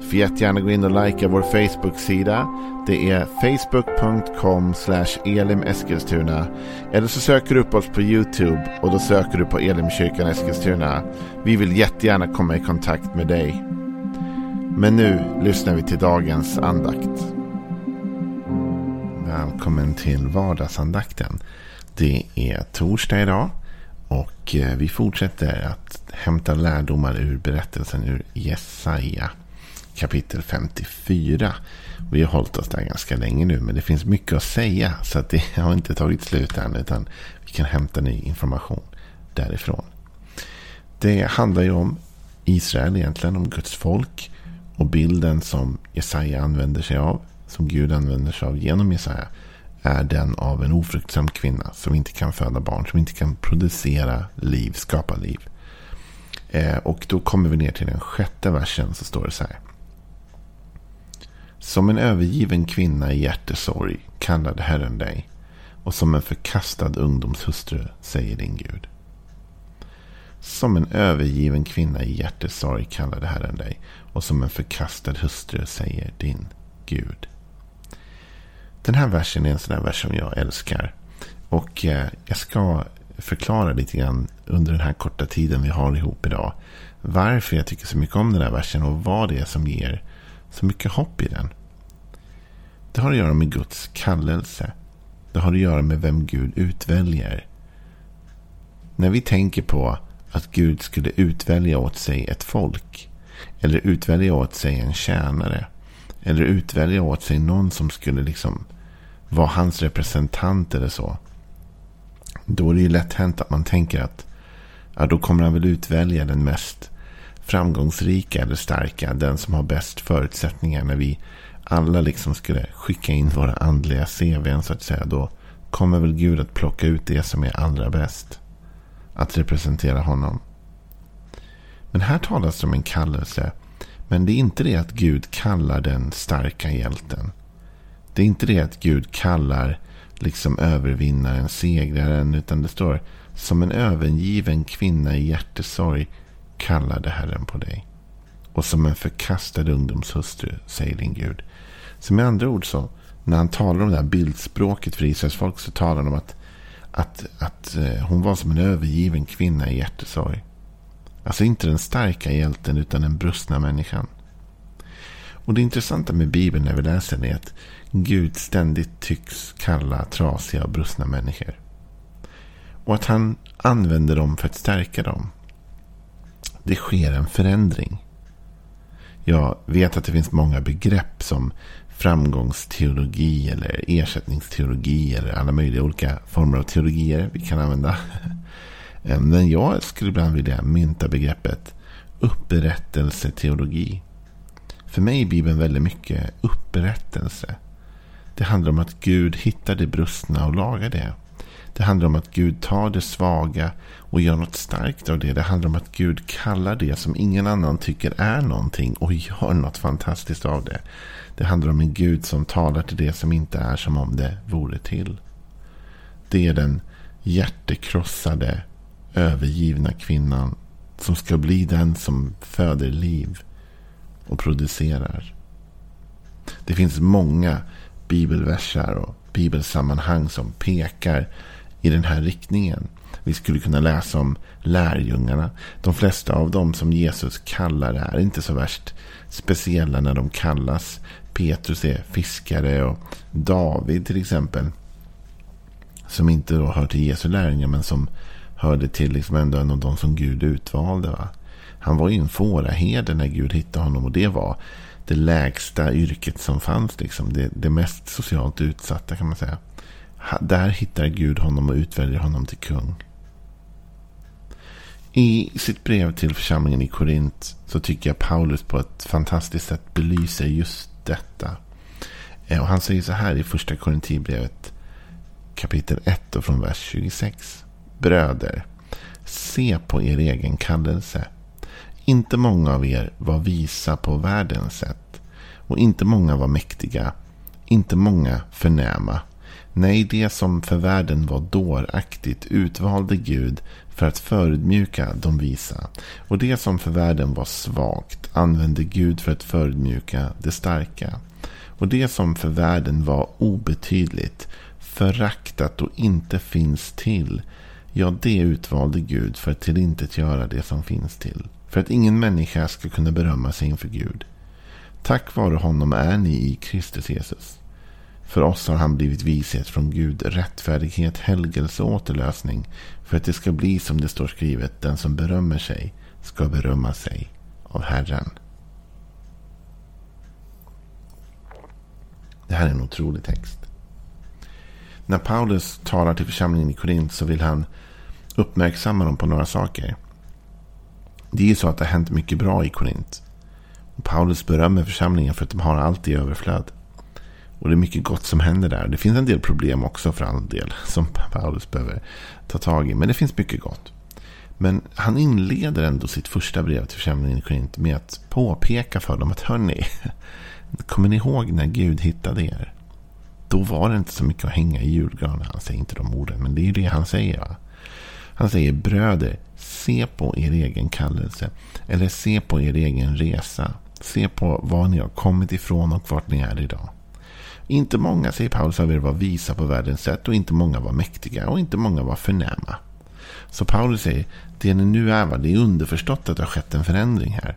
Får jättegärna gå in och likea vår Facebook-sida. Det är facebook.com elimeskilstuna. Eller så söker du upp oss på YouTube och då söker du på Elimkyrkan Eskilstuna. Vi vill jättegärna komma i kontakt med dig. Men nu lyssnar vi till dagens andakt. Välkommen till vardagsandakten. Det är torsdag idag. Och eh, vi fortsätter att hämta lärdomar ur berättelsen ur Jesaja kapitel 54. Vi har hållit oss där ganska länge nu, men det finns mycket att säga. Så att det har inte tagit slut än, utan vi kan hämta ny information därifrån. Det handlar ju om Israel egentligen, om Guds folk. Och bilden som Jesaja använder sig av, som Gud använder sig av genom Jesaja, är den av en ofruktsam kvinna som inte kan föda barn, som inte kan producera liv, skapa liv. Eh, och då kommer vi ner till den sjätte versen så står det så här. Som en övergiven kvinna i hjärtesorg kallade Herren dig. Och som en förkastad ungdomshustru säger din Gud. Som en övergiven kvinna i hjärtesorg kallade Herren dig. Och som en förkastad hustru säger din Gud. Den här versen är en sån där vers som jag älskar. Och eh, jag ska förklara lite grann under den här korta tiden vi har ihop idag. Varför jag tycker så mycket om den här versen och vad det är som ger så mycket hopp i den. Det har att göra med Guds kallelse. Det har att göra med vem Gud utväljer. När vi tänker på att Gud skulle utvälja åt sig ett folk. Eller utvälja åt sig en tjänare. Eller utvälja åt sig någon som skulle liksom vara hans representant eller så. Då är det ju lätt hänt att man tänker att ja, då kommer han väl utvälja den mest framgångsrika eller starka. Den som har bäst förutsättningar när vi alla liksom skulle skicka in våra andliga CVn så att säga. Då kommer väl Gud att plocka ut det som är allra bäst. Att representera honom. Men här talas det om en kallelse. Men det är inte det att Gud kallar den starka hjälten. Det är inte det att Gud kallar liksom övervinnaren, segraren. Utan det står som en övergiven kvinna i hjärtesorg kallade Herren på dig. Och som en förkastad ungdomshustru, säger din Gud. Så med andra ord så, när han talar om det här bildspråket för Israels folk så talar han om att, att, att eh, hon var som en övergiven kvinna i hjärtesorg. Alltså inte den starka hjälten utan den brustna människan. Och det intressanta med Bibeln när vi läser den är att Gud ständigt tycks kalla trasiga och brustna människor. Och att han använder dem för att stärka dem. Det sker en förändring. Jag vet att det finns många begrepp som framgångsteologi eller ersättningsteologi eller alla möjliga olika former av teologier vi kan använda. Eh, men jag skulle ibland vilja mynta begreppet upprättelseteologi. För mig är Bibeln väldigt mycket upprättelse. Det handlar om att Gud hittar det brustna och lagar det. Det handlar om att Gud tar det svaga och gör något starkt av det. Det handlar om att Gud kallar det som ingen annan tycker är någonting och gör något fantastiskt av det. Det handlar om en Gud som talar till det som inte är som om det vore till. Det är den hjärtekrossade, övergivna kvinnan som ska bli den som föder liv och producerar. Det finns många bibelversar och bibelsammanhang som pekar i den här riktningen. Vi skulle kunna läsa om lärjungarna. De flesta av dem som Jesus kallar är inte så värst speciella när de kallas. Petrus är fiskare och David till exempel. Som inte då hör till Jesu lärjungar men som hörde till liksom ändå en av de som Gud utvalde. Va? Han var ju en fåraherde när Gud hittade honom och det var det lägsta yrket som fanns. Liksom. Det, det mest socialt utsatta kan man säga. Där hittar Gud honom och utväljer honom till kung. I sitt brev till församlingen i Korint så tycker jag Paulus på ett fantastiskt sätt belyser just detta. Eh, och han säger så här i första Korintierbrevet kapitel 1 och från vers 26. Bröder, se på er egen kallelse. Inte många av er var visa på världens sätt. Och inte många var mäktiga. Inte många förnäma. Nej, det som för världen var dåraktigt utvalde Gud för att förödmjuka de visa. Och det som för världen var svagt använde Gud för att förödmjuka det starka. Och det som för världen var obetydligt, föraktat och inte finns till, ja, det utvalde Gud för att tillintetgöra det som finns till. För att ingen människa ska kunna berömma sig inför Gud. Tack vare honom är ni i Kristus Jesus. För oss har han blivit vishet från Gud, rättfärdighet, helgelse och återlösning. För att det ska bli som det står skrivet, den som berömmer sig ska berömma sig av Herren. Det här är en otrolig text. När Paulus talar till församlingen i Korint så vill han uppmärksamma dem på några saker. Det är ju så att det har hänt mycket bra i Korint. Paulus berömmer församlingen för att de har allt i överflöd. Och det är mycket gott som händer där. Det finns en del problem också för all del. Som Paulus behöver ta tag i. Men det finns mycket gott. Men han inleder ändå sitt första brev till församlingen i Korint med att påpeka för dem att hörni. Kommer ni ihåg när Gud hittade er? Då var det inte så mycket att hänga i julgranen. Han säger inte de orden. Men det är ju det han säger. Va? Han säger bröder. Se på er egen kallelse. Eller se på er egen resa. Se på var ni har kommit ifrån och vart ni är idag. Inte många, säger Paulus, av er var visa på världens sätt och inte många var mäktiga och inte många var förnäma. Så Paulus säger, det ni nu är, va, det är underförstått att det har skett en förändring här.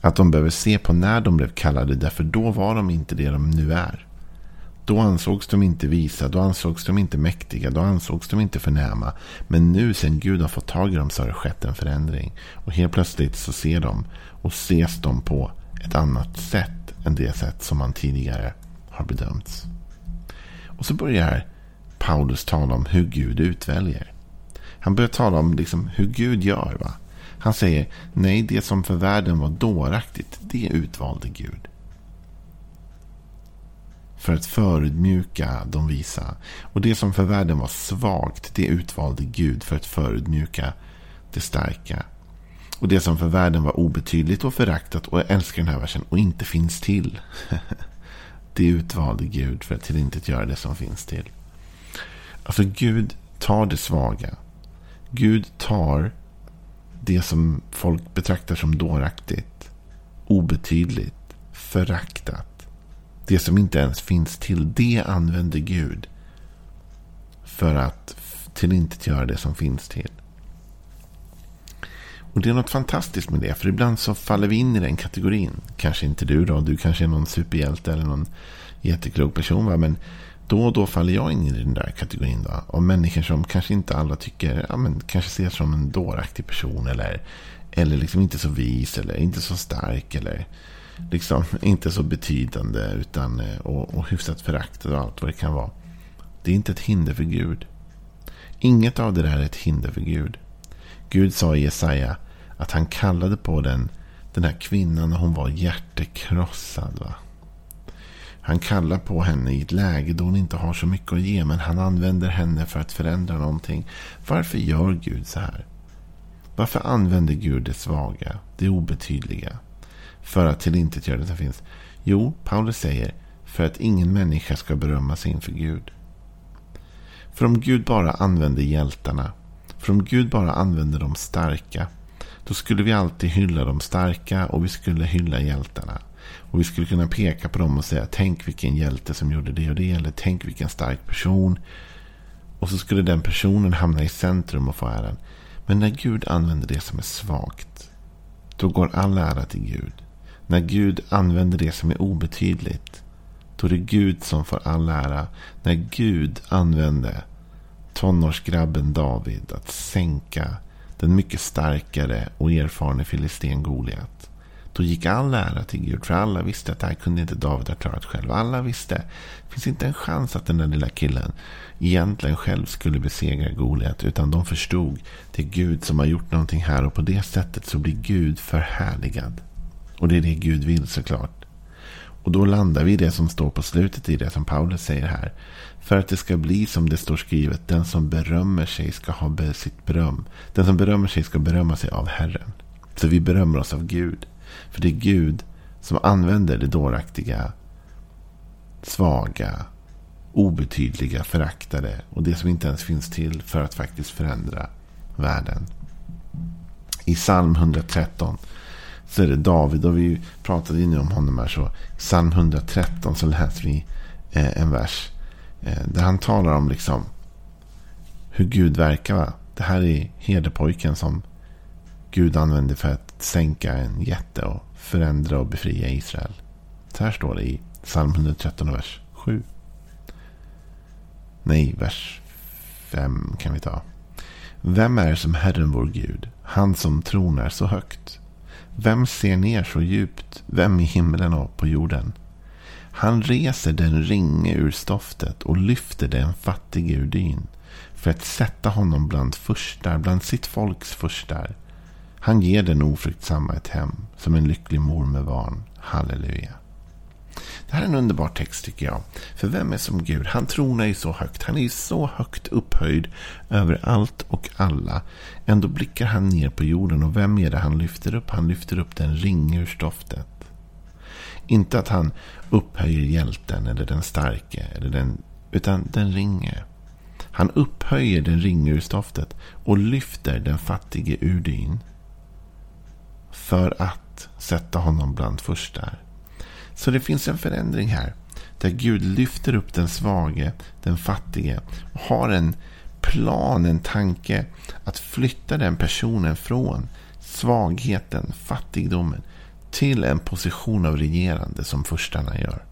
Att de behöver se på när de blev kallade, därför då var de inte det de nu är. Då ansågs de inte visa, då ansågs de inte mäktiga, då ansågs de inte förnäma. Men nu sen Gud har fått tag i dem så har det skett en förändring. Och helt plötsligt så ser de och ses de på ett annat sätt än det sätt som man tidigare har bedömts. Och så börjar Paulus tala om hur Gud utväljer. Han börjar tala om liksom hur Gud gör. Va? Han säger, nej det som för världen var dåraktigt, det utvalde Gud. För att förödmjuka de visa. Och det som för världen var svagt, det utvalde Gud för att förödmjuka det starka. Och det som för världen var obetydligt och föraktat, och jag älskar den här versen, och inte finns till. det utvalde Gud för att till inte göra det som finns till. Alltså Gud tar det svaga. Gud tar det som folk betraktar som dåraktigt, obetydligt, föraktat. Det som inte ens finns till, det använder Gud för att till inte göra det som finns till. Och det är något fantastiskt med det. För ibland så faller vi in i den kategorin. Kanske inte du då. Du kanske är någon superhjälte eller någon jätteklok person. Va? Men då och då faller jag in i den där kategorin. Då, av människor som kanske inte alla tycker, ja, men kanske ses som en dåraktig person. Eller, eller liksom inte så vis eller inte så stark. Eller liksom inte så betydande. Utan, eh, och, och hyfsat föraktad och allt vad det kan vara. Det är inte ett hinder för Gud. Inget av det där är ett hinder för Gud. Gud sa i Jesaja att han kallade på den, den här kvinnan när hon var hjärtekrossad. Va? Han kallar på henne i ett läge då hon inte har så mycket att ge. Men han använder henne för att förändra någonting. Varför gör Gud så här? Varför använder Gud det svaga, det obetydliga? För att tillintetgöra det som finns? Jo, Paulus säger för att ingen människa ska berömma sig inför Gud. För om Gud bara använder hjältarna för om Gud bara använder de starka, då skulle vi alltid hylla de starka och vi skulle hylla hjältarna. Och vi skulle kunna peka på dem och säga, tänk vilken hjälte som gjorde det och det, eller tänk vilken stark person. Och så skulle den personen hamna i centrum och få äran. Men när Gud använder det som är svagt, då går all ära till Gud. När Gud använder det som är obetydligt, då är det Gud som får all ära. När Gud använde tonårsgrabben David att sänka den mycket starkare och erfarne filisten Goliat. Då gick all ära till Gud, för alla visste att det här kunde inte David ha klarat själv. Alla visste, det finns inte en chans att den där lilla killen egentligen själv skulle besegra Goliat. Utan de förstod, det är Gud som har gjort någonting här och på det sättet så blir Gud förhärligad. Och det är det Gud vill såklart. Och då landar vi i det som står på slutet i det som Paulus säger här. För att det ska bli som det står skrivet. Den som berömmer sig ska ha sitt beröm. Den som berömmer sig ska berömma sig av Herren. Så vi berömmer oss av Gud. För det är Gud som använder det dåraktiga, svaga, obetydliga, föraktade och det som inte ens finns till för att faktiskt förändra världen. I psalm 113 så är det David och vi pratade ju nu om honom här. Så psalm 113 så läser vi eh, en vers eh, där han talar om liksom hur Gud verkar. Va? Det här är herdepojken som Gud använde för att sänka en jätte och förändra och befria Israel. Så här står det i psalm 113 vers 7. Nej, vers 5 kan vi ta. Vem är som Herren vår Gud, han som tronar så högt? Vem ser ner så djupt, vem i himlen och på jorden? Han reser den ringe ur stoftet och lyfter den fattige ur dyn för att sätta honom bland förstar, bland sitt folks förstar. Han ger den ofruktsamma ett hem som en lycklig mor med barn. Halleluja. Det här är en underbar text tycker jag. För vem är som Gud? Han tronar ju så högt. Han är ju så högt upphöjd över allt och alla. Ändå blickar han ner på jorden. Och vem är det han lyfter upp? Han lyfter upp den ringe ur stoftet. Inte att han upphöjer hjälten eller den starke. Eller den, utan den ringe. Han upphöjer den ringe ur stoftet och lyfter den fattige ur dyn. För att sätta honom bland förstar. Så det finns en förändring här. Där Gud lyfter upp den svage, den fattige. Och har en plan, en tanke. Att flytta den personen från svagheten, fattigdomen. Till en position av regerande som förstarna gör.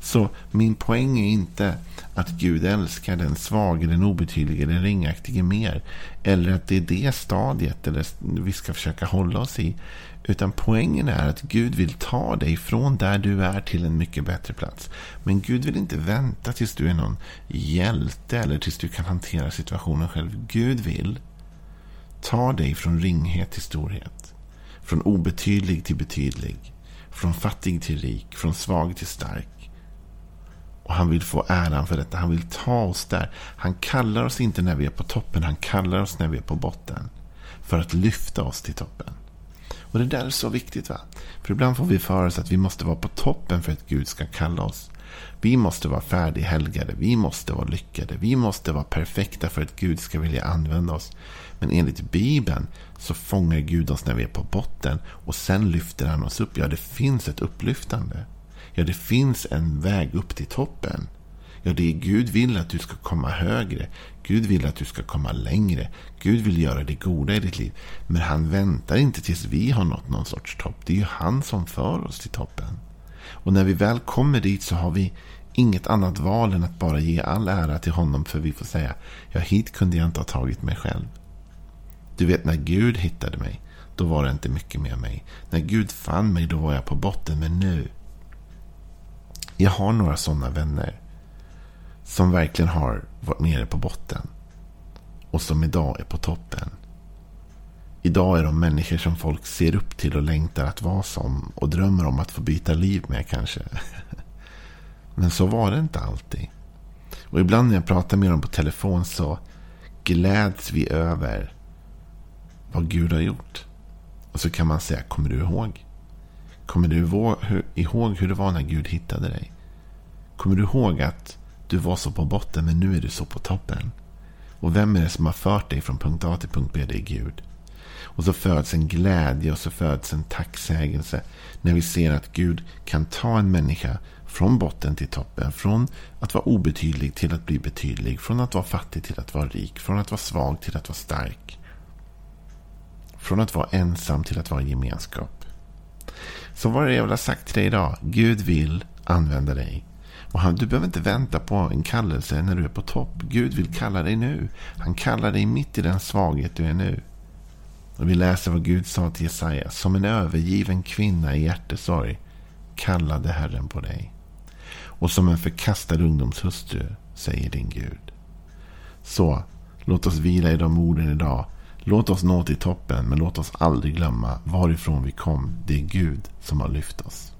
Så min poäng är inte att Gud älskar den svage, den obetydlige, den ringaktige mer. Eller att det är det stadiet eller vi ska försöka hålla oss i. Utan poängen är att Gud vill ta dig från där du är till en mycket bättre plats. Men Gud vill inte vänta tills du är någon hjälte eller tills du kan hantera situationen själv. Gud vill ta dig från ringhet till storhet. Från obetydlig till betydlig. Från fattig till rik. Från svag till stark. Och han vill få äran för detta. Han vill ta oss där. Han kallar oss inte när vi är på toppen. Han kallar oss när vi är på botten. För att lyfta oss till toppen. Och det där är så viktigt. va? För ibland får vi för oss att vi måste vara på toppen för att Gud ska kalla oss. Vi måste vara färdighelgade. Vi måste vara lyckade. Vi måste vara perfekta för att Gud ska vilja använda oss. Men enligt Bibeln så fångar Gud oss när vi är på botten. Och sen lyfter han oss upp. Ja, det finns ett upplyftande. Ja, det finns en väg upp till toppen. Ja, det är Gud vill att du ska komma högre. Gud vill att du ska komma längre. Gud vill göra det goda i ditt liv. Men han väntar inte tills vi har nått någon sorts topp. Det är ju han som för oss till toppen. Och när vi väl kommer dit så har vi inget annat val än att bara ge all ära till honom. För vi får säga, ja hit kunde jag inte ha tagit mig själv. Du vet när Gud hittade mig, då var det inte mycket med mig. När Gud fann mig, då var jag på botten. Men nu, jag har några sådana vänner. Som verkligen har varit nere på botten. Och som idag är på toppen. Idag är de människor som folk ser upp till och längtar att vara som. Och drömmer om att få byta liv med kanske. Men så var det inte alltid. Och ibland när jag pratar med dem på telefon så gläds vi över vad Gud har gjort. Och så kan man säga, kommer du ihåg? Kommer du ihåg hur det var när Gud hittade dig? Kommer du ihåg att du var så på botten men nu är du så på toppen. Och vem är det som har fört dig från punkt A till punkt B? Det är Gud. Och så föds en glädje och så föds en tacksägelse. När vi ser att Gud kan ta en människa från botten till toppen. Från att vara obetydlig till att bli betydlig. Från att vara fattig till att vara rik. Från att vara svag till att vara stark. Från att vara ensam till att vara gemenskap. Så vad är det jag vill ha sagt till dig idag? Gud vill använda dig och han, du behöver inte vänta på en kallelse när du är på topp. Gud vill kalla dig nu. Han kallar dig mitt i den svaghet du är nu. Och vi läser vad Gud sa till Jesaja. Som en övergiven kvinna i hjärtesorg kallade Herren på dig. Och som en förkastad ungdomshustru säger din Gud. Så låt oss vila i de orden idag. Låt oss nå till toppen, men låt oss aldrig glömma varifrån vi kom. Det är Gud som har lyft oss.